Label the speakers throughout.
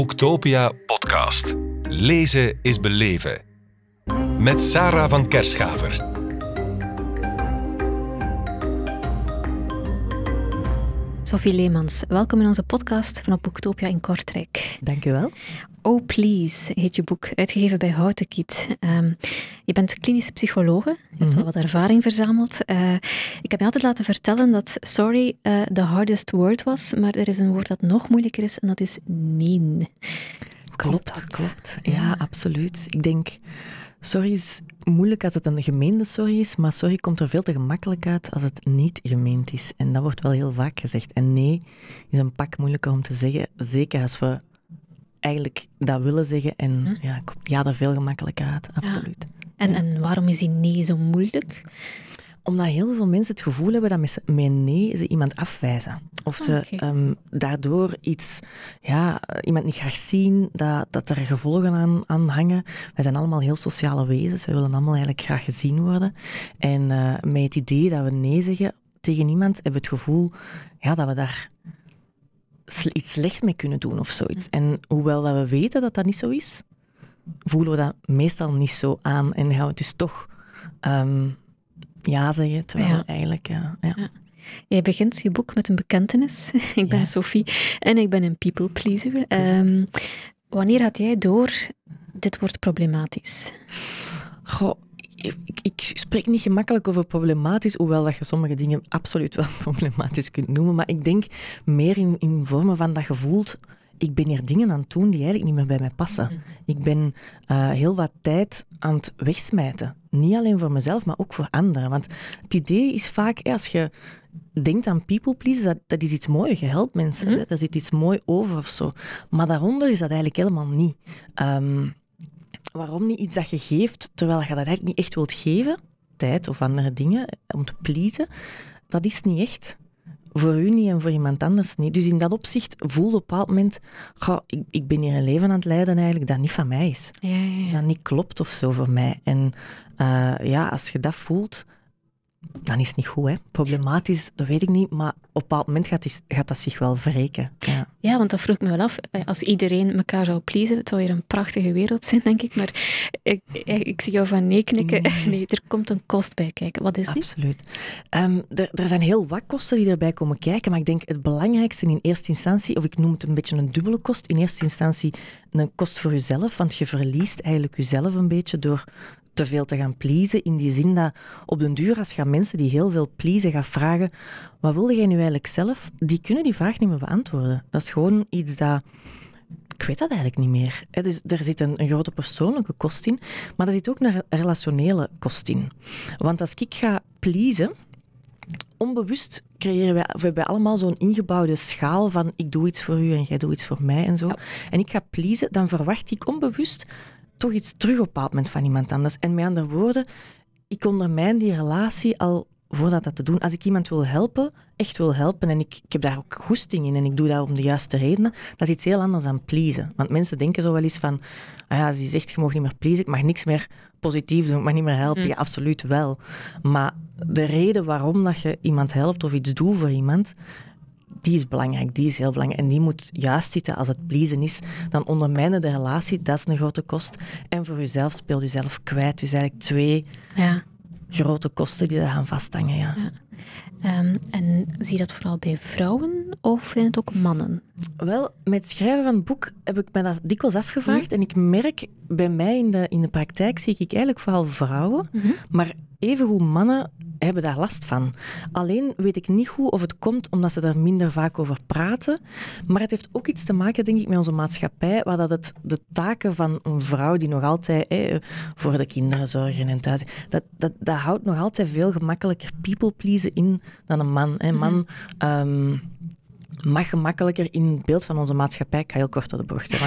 Speaker 1: Boektopia podcast. Lezen is beleven. Met Sarah van Kerschaver.
Speaker 2: Sophie Leemans, welkom in onze podcast van Boektopia in Kortrijk.
Speaker 3: Dank u wel.
Speaker 2: Oh Please heet je boek, uitgegeven bij Houtenkiet. Um, je bent klinische psychologe, je hebt wel wat ervaring verzameld. Uh, ik heb je altijd laten vertellen dat sorry uh, the hardest word was, maar er is een woord dat nog moeilijker is en dat is nee.
Speaker 3: Klopt, klopt. Ja, ja, absoluut. Ik denk, sorry is moeilijk als het een gemeende sorry is, maar sorry komt er veel te gemakkelijk uit als het niet gemeend is. En dat wordt wel heel vaak gezegd. En nee is een pak moeilijker om te zeggen, zeker als we eigenlijk dat willen zeggen. En hm? ja, ja, daar veel gemakkelijker uit, absoluut.
Speaker 2: En, en waarom is die nee zo moeilijk?
Speaker 3: Omdat heel veel mensen het gevoel hebben dat met, met nee ze iemand afwijzen. Of ze ah, ehm, daardoor iets, ja, iemand niet graag zien, dat, dat er gevolgen aan, aan hangen. Wij zijn allemaal heel sociale wezens, we willen allemaal eigenlijk graag gezien worden. En uh, met het idee dat we nee zeggen tegen iemand, hebben we het gevoel ja, dat we daar iets slecht mee kunnen doen of zoiets. En hoewel dat we weten dat dat niet zo is, voelen we dat meestal niet zo aan en gaan we dus toch ehm, ja zeggen, terwijl eigenlijk... Ja, ja.
Speaker 2: Jij begint je boek met een bekentenis. ik ben Sophie en ik ben een people pleaser. Um, wanneer had jij door, dit wordt problematisch?
Speaker 3: Goh, ik, ik, spreek niet gemakkelijk over problematisch, hoewel dat je sommige dingen absoluut wel problematisch kunt noemen. Maar ik denk meer in, in vormen van dat je voelt, ik ben hier dingen aan het doen die eigenlijk niet meer bij mij passen. Mhm. Ik ben uh, heel wat tijd aan het wegsmijten. Niet alleen voor mezelf, maar ook voor anderen. Want het idee is vaak, als je denkt aan people please, dat, dat is iets moois. Je helpt mensen, mm -hmm. daar zit iets mooi over of zo. Maar daaronder is dat eigenlijk helemaal niet. Um, waarom niet iets dat je geeft, terwijl je dat eigenlijk niet echt wilt geven, tijd of andere dingen, om te pleasen, dat is niet echt. Voor u niet en voor iemand anders niet. Dus in dat opzicht voel op een bepaald moment, ik, ik ben hier een leven aan het leiden eigenlijk dat niet van mij is.
Speaker 2: Ja, ja, ja.
Speaker 3: Dat niet klopt of zo voor mij. En uh, ja, als je dat voelt, dan is het niet goed. Hè? Problematisch, dat weet ik niet, maar op een bepaald moment gaat, gaat dat zich wel wreken. Ja.
Speaker 2: ja, want dat vroeg me wel af. Als iedereen elkaar zou pleasen, het zou hier een prachtige wereld zijn, denk ik. Maar ik, ik zie jou van nee knikken. Nee. nee. er komt een kost bij kijken. Wat is die?
Speaker 3: Absoluut. Um, er, er zijn heel wat kosten die erbij komen kijken, maar ik denk het belangrijkste in eerste instantie, of ik noem het een beetje een dubbele kost, in eerste instantie een kost voor jezelf, want je verliest eigenlijk jezelf een beetje door te veel te gaan pleasen. In die zin dat op den duur, als je mensen die heel veel pleasen gaat vragen, wat wilde jij nu eigenlijk zelf? Die kunnen die vraag niet meer beantwoorden. Dat is gewoon iets dat... Ik weet dat eigenlijk niet meer. Dus er zit een, een, grote persoonlijke kost in, maar er zit ook een relationele kost in. Want als ik ga pleasen, onbewust creëren wij, of hebben allemaal zo'n ingebouwde schaal van ik doe iets voor u en jij doet iets voor mij en zo. En ik ga pleasen, dan verwacht ik onbewust toch iets terug op een bepaald moment van iemand anders. En met andere woorden, ik ondermijn die relatie al voordat dat te doen. Als ik iemand wil helpen, echt wil helpen, en ik, ik heb daar ook goesting in en ik doe dat om de juiste redenen, dat is iets heel anders dan pleasen. Want mensen denken zo wel eens van, ah ja, je zegt, je mag niet meer pleasen, ik mag niks meer positief doen, ik mag niet meer helpen. Mm. Ja, absoluut wel. Maar de reden waarom dat je iemand helpt of iets doet voor iemand, die is belangrijk, die is heel belangrijk. En die moet juist zitten als het pleasen is. Dan ondermijnen de relatie, dat is een grote kost. En voor jezelf speelt jezelf kwijt. Dus eigenlijk twee ja. grote kosten die daar gaan vasthangen. Ja. ja.
Speaker 2: Um, en zie je dat vooral bij vrouwen of zijn het ook mannen?
Speaker 3: Wel, met het schrijven van het boek heb ik me daar dikwijls afgevraagd. Hm? En ik merk bij mij in de, in de praktijk zie ik eigenlijk vooral vrouwen. Mm -hmm. Maar evengoed mannen hebben daar last van. Alleen weet ik niet goed of het komt omdat ze daar minder vaak over praten. Maar het heeft ook iets te maken, denk ik, met onze maatschappij, waar dat het de taken van een vrouw die nog altijd voor de kinderen zorgen en thuis, dat, dat, dat houdt nog altijd veel gemakkelijker people pleasen in dan een man. Een man... Um, mag gemakkelijker in het beeld van onze maatschappij, ik ga heel kort door de bocht,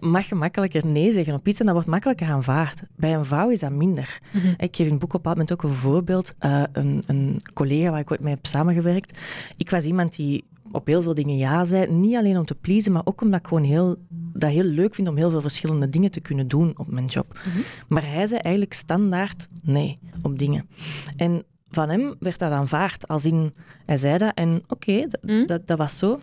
Speaker 3: mag gemakkelijker nee zeggen op iets en dat wordt makkelijker aanvaard. Bij een vrouw is dat minder. Mm -hmm. Ik geef in het boek op een moment ook een voorbeeld. Uh, een, een collega waar ik ooit mee heb samengewerkt. Ik was iemand die op heel veel dingen ja zei. Niet alleen om te pleasen, maar ook omdat ik gewoon heel, dat heel leuk vind om heel veel verschillende dingen te kunnen doen op mijn job. Mm -hmm. Maar hij zei eigenlijk standaard nee op dingen. En van hem werd dat aanvaard. Als in, hij zei dat en oké, okay, mm. dat, dat was zo.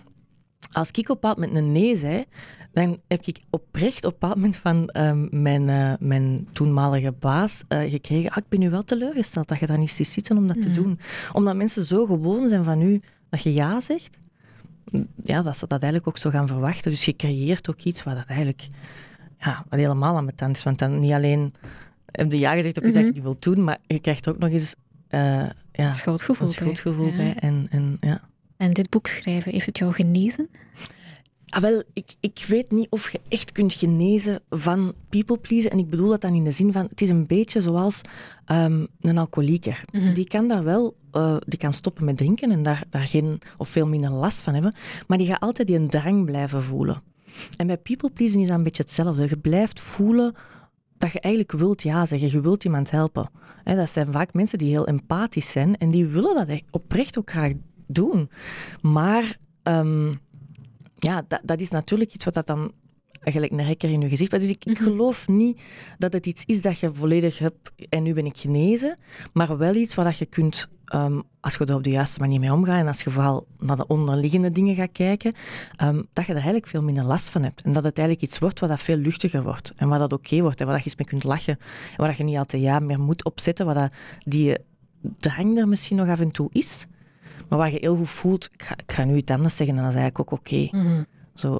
Speaker 3: als ik op een moment een nee zei, dan heb ik oprecht op een bepaald moment van ehm, mijn, uh, mijn toenmalige baas uh, gekregen, ah, ik ben nu wel teleurgesteld dat je daar niet ziet zitten om dat te doen. Omdat mensen zo gewoon zijn van u dat je ja zegt, ja, dat ze dat eigenlijk ook zo gaan verwachten. Dus je creëert ook iets wat dat eigenlijk ja, wat helemaal aan mijn is. Want dan niet alleen heb je ja gezegd op iets mm dat je wilt doen, maar je krijgt ook nog eens uh, ja,
Speaker 2: schuldgevoel,
Speaker 3: bij. bij. En, en, ja.
Speaker 2: en dit boek schrijven, heeft het jou genezen?
Speaker 3: Ah, wel, ik, ik weet niet of je echt kunt genezen van people pleasen. En ik bedoel dat dan in de zin van, het is een beetje zoals um, een alcoholieker. Mhm. Die kan daar wel, uh, die kan stoppen met drinken en daar, daar geen, of veel minder last van hebben. Maar die gaat altijd die een drang blijven voelen. En bij people pleasen is dat een beetje hetzelfde. Je blijft voelen dat je eigenlijk wilt ja zeggen, je wilt iemand helpen. dat zijn vaak mensen die heel empathisch zijn en die willen dat oprecht ook graag doen. Maar um, ja, dat, dat is natuurlijk iets wat dat dan gelijk een hekker in je gezicht. Dus ik, ik, mhm. geloof niet dat het iets is dat je volledig hebt en nu ben ik genezen, maar wel iets waar dat je kunt, um, als je er op de juiste manier mee omgaat en als je vooral naar de onderliggende dingen gaat kijken, um, dat je er eigenlijk veel minder last van hebt. En dat het eigenlijk iets wordt wat dat veel luchtiger wordt en waar dat oké wordt en waar dat je eens mee kunt lachen en waar dat je niet altijd ja meer moet opzetten, waar dat die drang er misschien nog af en toe is. Maar waar je heel goed voelt, ik ga, ik ga nu iets anders zeggen en dat is eigenlijk ook oké. Mhm. Zo,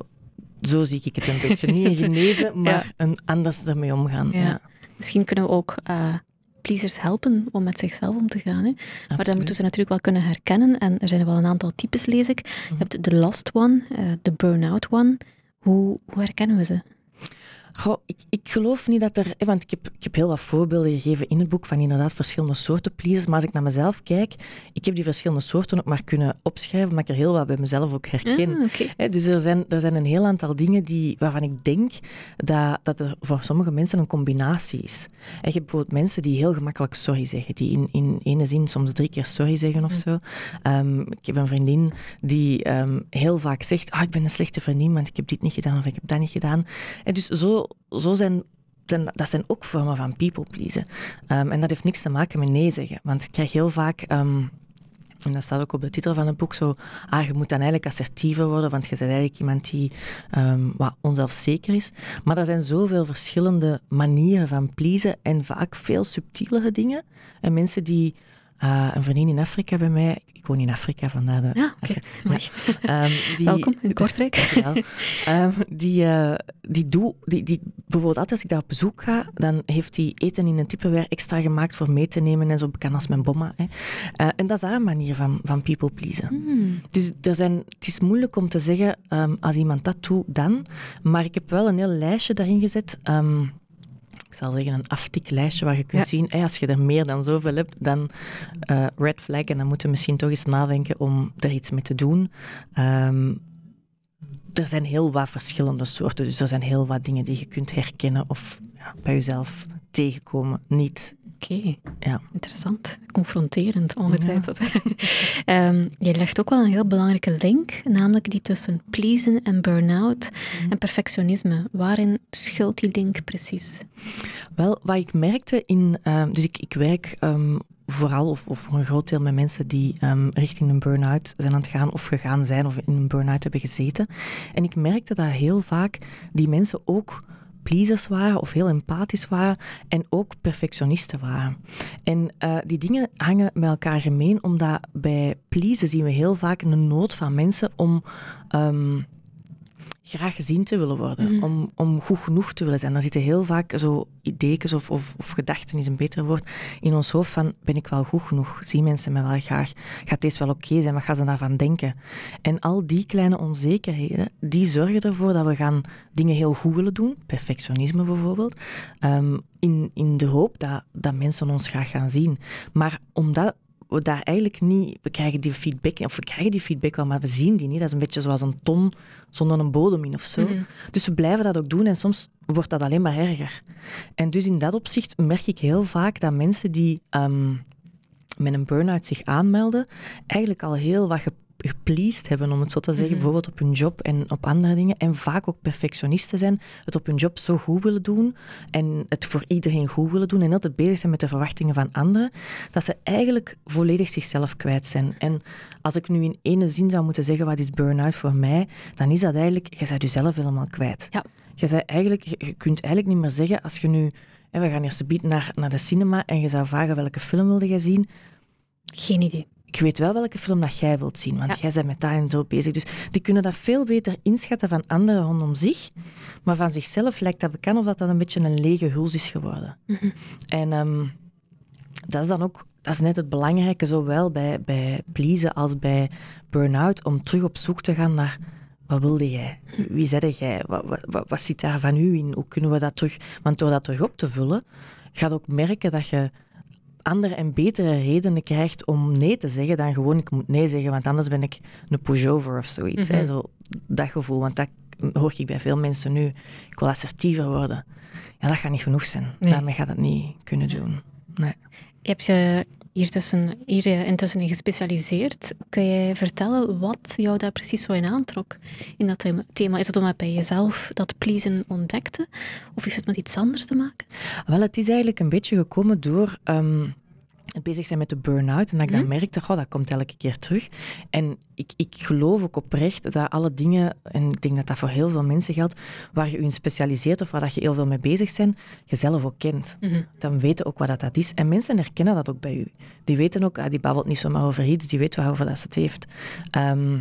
Speaker 3: zo zie ik het een beetje. Niet in genezen, maar een anders ermee omgaan. Ja.
Speaker 2: Misschien kunnen we ook uh, pleasers helpen om met zichzelf om te gaan. Hè? Maar dan moeten ze natuurlijk wel kunnen herkennen. En er zijn wel een aantal types, lees ik. Je mhm. hebt de last one, uh, de burn-out one. Hoe, hoe herkennen we ze?
Speaker 3: Goh, ik, ik geloof niet dat er... Want ik heb, ik heb heel wat voorbeelden gegeven in het boek van inderdaad verschillende soorten pleasers. Maar als ik naar mezelf kijk, ik heb die verschillende soorten ook maar kunnen opschrijven, maar ik er heel wat bij mezelf ook herken. Ah, dus er zijn, er zijn een heel aantal dingen die, waarvan ik denk dat, dat er voor sommige mensen een combinatie is. En je hebt bijvoorbeeld mensen die heel gemakkelijk sorry zeggen, die in, in ene zin soms drie keer sorry zeggen of zo. Um, ik heb een vriendin die um, heel vaak zegt, ah, ik ben een slechte vriendin, want ik heb dit niet gedaan of ik heb dat niet gedaan. En dus zo zo, zijn dat zijn ook vormen van people pleasen. Um, en dat heeft niks te maken met nee zeggen. Want ik krijg heel vaak, um, en dat staat ook op de titel van het boek, zo, ah, je moet dan eigenlijk assertiever worden, want je bent eigenlijk iemand die um, wat onzelfzeker is. Maar er zijn zoveel verschillende manieren van pleasen en vaak veel subtielere dingen. En mensen die uh, een vriendin in Afrika bij mij, ik woon in Afrika, vandaar de...
Speaker 2: Ja, oké. Okay. um, Welkom in Kortrijk.
Speaker 3: um, die, uh, die, doe, die, die, bijvoorbeeld altijd als ik daar op bezoek ga, dan heeft hij eten in een Tupperware extra gemaakt voor mee te nemen en zo bekend als mijn bomma. Hè. Uh, en dat is een manier van, van people pleasen. Mm. Dus er zijn, het is moeilijk om te zeggen, um, als iemand dat doet, dan. Maar ik heb wel een heel lijstje daarin gezet ik zal zeggen, een aftiklijstje waar je kunt zien, hey, als je er meer dan zoveel hebt, dan uh, red flag. En dan moeten we misschien toch eens nadenken om er iets mee te doen. Um, er zijn heel wat verschillende soorten, dus er zijn heel wat dingen die je kunt herkennen of ja, bij jezelf tegenkomen. Niet
Speaker 2: Oké, ja. interessant. Confronterend, ongetwijfeld. Ehm, je legt ook wel een heel belangrijke link, namelijk die tussen pleasen en burn-out mhm. en perfectionisme. Waarin schuilt die link precies?
Speaker 3: Wel, wat ik merkte in... Um, dus ik, ik werk um, vooral, of, of voor een groot deel met mensen die richting een burn-out zijn aan het gaan of gegaan zijn of in een burn-out hebben gezeten. En ik merkte dat heel vaak die mensen ook pleasers waren of heel empathisch waren en ook perfectionisten waren. En uh, die dingen hangen met elkaar gemeen, omdat bij pleasen zien we heel vaak een nood van mensen om um, graag gezien te willen worden, mhm. om, om goed genoeg te willen zijn. Dan zitten heel vaak zo ideeën of, of, of, gedachten, is een beter woord, in ons hoofd van, ben ik wel goed genoeg? Zien mensen me wel graag? Gaat deze wel oké zijn? Wat gaan ze daarvan denken? En al die kleine onzekerheden, die zorgen ervoor dat we gaan dingen heel goed willen doen, perfectionisme bijvoorbeeld, um, in, in de hoop dat, dat mensen ons graag gaan zien. Maar omdat we daar eigenlijk niet... We krijgen die feedback, of we krijgen die feedback wel, maar we zien die niet. Dat is een beetje zoals een ton zonder een bodem in of zo. Mhm. Dus we blijven dat ook doen en soms wordt dat alleen maar erger. En dus in dat opzicht merk ik heel vaak dat mensen die um, met een burn-out zich aanmelden, eigenlijk al heel wat gepleased hebben, om het zo te zeggen,
Speaker 2: Mhm.
Speaker 3: bijvoorbeeld op hun job en op andere dingen. En vaak ook perfectionisten zijn, het op hun job zo goed willen doen en het voor iedereen goed willen doen en altijd bezig zijn met de verwachtingen van anderen, dat ze eigenlijk volledig zichzelf kwijt zijn. En als ik nu in ene zin zou moeten zeggen wat is burn-out voor mij, dan is dat eigenlijk, je bent jezelf helemaal kwijt.
Speaker 2: Ja.
Speaker 3: Je, bent eigenlijk, je, je kunt eigenlijk niet meer zeggen, als je nu, hè, we gaan eerst bieden naar, naar de cinema en je zou vragen welke film wilde jij zien,
Speaker 2: Geen idee.
Speaker 3: Ik weet wel welke film dat jij wilt zien, want
Speaker 2: Ja.
Speaker 3: jij bent met dat en zo bezig. Dus die kunnen dat veel beter inschatten van anderen rondom zich, maar van zichzelf lijkt dat bekend of dat, dat een beetje een lege huls is geworden.
Speaker 2: Mhm.
Speaker 3: En ehm, dat is dan ook, dat is net het belangrijke, zowel bij, bij pleasen als bij burn-out, om terug op zoek te gaan naar wat wilde jij? Wie zette jij? Wat, wat, wat, wat zit daar van u in? Hoe kunnen we dat terug... Want door dat terug op te vullen, ga je ook merken dat je andere en betere redenen krijgt om nee te zeggen dan gewoon ik moet nee zeggen, want anders ben ik een pushover of zoiets. hè.
Speaker 2: Mhm.
Speaker 3: Zo, dat gevoel, want dat hoor ik bij veel mensen nu. Ik wil assertiever worden. Ja, dat gaat niet genoeg zijn.
Speaker 2: Nee.
Speaker 3: Daarmee gaat het niet kunnen doen. Nee.
Speaker 2: Je hebt je hier, tussen, hier intussen in gespecialiseerd. Kun jij vertellen wat jou daar precies zo in aantrok in dat thema-? Is het omdat bij jezelf dat pleasen ontdekte? Of heeft het met iets anders te maken?
Speaker 3: Wel, het is eigenlijk een beetje gekomen door ehm, bezig zijn met de burn-out. En dat ik dan
Speaker 2: Mhm.
Speaker 3: merkte, goh, dat komt elke keer terug. En ik, ik geloof ook oprecht dat alle dingen, en ik denk dat dat voor heel veel mensen geldt, waar je je in specialiseert of waar dat je heel veel mee bezig bent, je zelf ook kent. Dan weten ook wat dat, dat is. En mensen herkennen dat ook bij u. Die weten ook, ah, die babbelt niet zomaar over iets, die weet waarover dat ze het heeft. Ehm,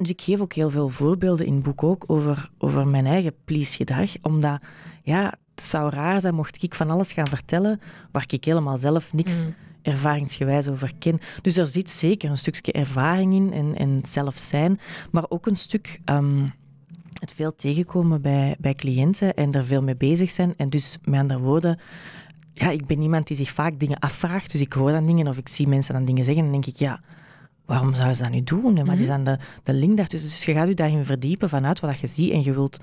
Speaker 3: dus ik geef ook heel veel voorbeelden in het boek ook over, over mijn eigen please-gedrag, omdat ja, het zou raar zijn mocht ik van alles gaan vertellen waar ik helemaal zelf niks
Speaker 2: Mm.
Speaker 3: Ervaringsgewijs over ken. Dus er zit zeker een stukje ervaring in en, en het zelf zijn, maar ook een stuk ehm, het veel tegenkomen bij, bij cliënten en er veel mee bezig zijn. En dus, met andere woorden, ja, ik ben iemand die zich vaak dingen afvraagt. Dus ik hoor dan dingen of ik zie mensen dan dingen zeggen en dan denk ik, ja, waarom zou ze dat nu doen? En wat is dan de, de link daartussen? Dus je gaat je daarin verdiepen vanuit wat je ziet en je wilt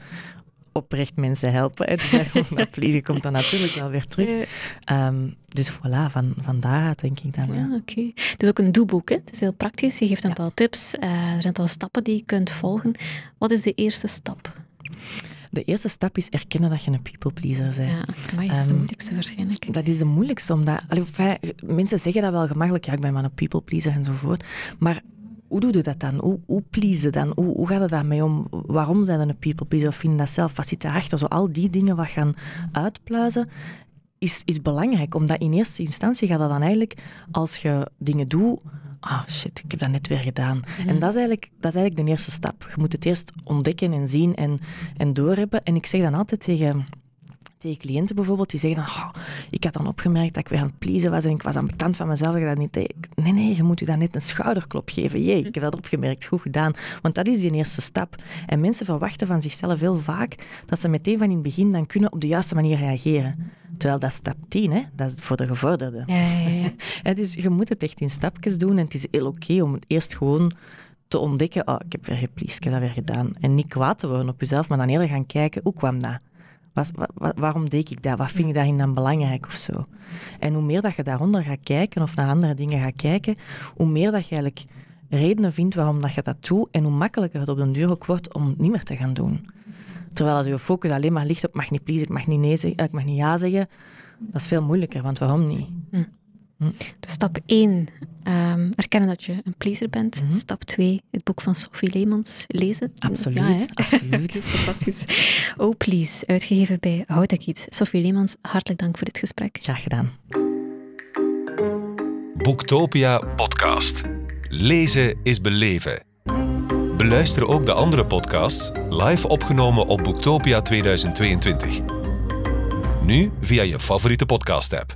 Speaker 3: oprecht mensen helpen. Hè. Dus dat pleasen komt dan natuurlijk wel weer terug. Ehm, dus voilà, van, van daaruit denk ik dan. Ja.
Speaker 2: Oké. Het is ook een doeboek, hè? Het is heel praktisch. Je geeft een aantal tips, eh, er zijn een aantal stappen die je kunt volgen. Wat is de eerste stap?
Speaker 3: De eerste stap is erkennen dat je een people pleaser bent.
Speaker 2: Ja, amai, dat is de
Speaker 3: Ehm,
Speaker 2: moeilijkste waarschijnlijk.
Speaker 3: Dat is de moeilijkste, omdat... allee, mensen zeggen dat wel gemakkelijk, ja, ik ben maar een people pleaser enzovoort. Maar hoe doe je dat dan? Hoe, hoe please dan? Hoe, hoe gaat het daarmee om? Waarom zijn er een people pleaser? Of vind je dat zelf? Wat zit daarachter? Zo al die dingen wat gaan uitpluizen, is, is belangrijk. Omdat in eerste instantie gaat dat dan eigenlijk, als je dingen doet... Ah, shit, ik heb dat net weer gedaan. En dat is, eigenlijk, dat is eigenlijk de eerste stap. Je moet het eerst ontdekken en zien en, en doorhebben. En ik zeg dan altijd tegen tegen cliënten bijvoorbeeld, die zeggen dan, "Oh, ik had dan opgemerkt dat ik weer aan het pleasen was en ik was aan bekend van mezelf ik dat niet deed. Nee, nee, je moet je dan net een schouderklop geven. Jee, ik heb dat opgemerkt, goed gedaan. Want dat is die eerste stap. En mensen verwachten van zichzelf heel vaak dat ze meteen van in het begin dan kunnen op de juiste manier reageren. Terwijl dat stap 10, hè? dat is voor de gevorderde.
Speaker 2: Ja, ja, ja.
Speaker 3: Het is, je moet het echt in stapjes doen en het is heel oké om het eerst gewoon te ontdekken, oh, ik heb weer gepleased, ik heb dat weer gedaan. En niet kwaad te worden op jezelf, maar dan eerder gaan kijken, hoe kwam dat? Was, wa- wa- waarom deed ik dat? Wat vind ik daarin dan belangrijk of zo? En hoe meer dat je daaronder gaat kijken of naar andere dingen gaat kijken, hoe meer dat je eigenlijk redenen vindt waarom dat je dat doet en hoe makkelijker het op den duur ook wordt om het niet meer te gaan doen. Terwijl als je focus alleen maar ligt op mag niet pleasen, ik mag niet, nee zeggen, ik mag niet ja zeggen, dat is veel moeilijker, want waarom niet?
Speaker 2: Dus stap 1, ehm, erkennen dat je een pleaser bent.
Speaker 3: Mhm.
Speaker 2: Stap 2, het boek van Sophie Leemans lezen.
Speaker 3: Absoluut,
Speaker 2: Ja,
Speaker 3: absoluut.
Speaker 2: Fantastisch. Oh Please, uitgegeven bij Houtekiet. Sophie Leemans, hartelijk dank voor dit gesprek.
Speaker 3: Graag gedaan.
Speaker 1: Boektopia podcast. Lezen is beleven. Beluister ook de andere podcasts live opgenomen op Boektopia 2022. Nu via je favoriete podcast-app.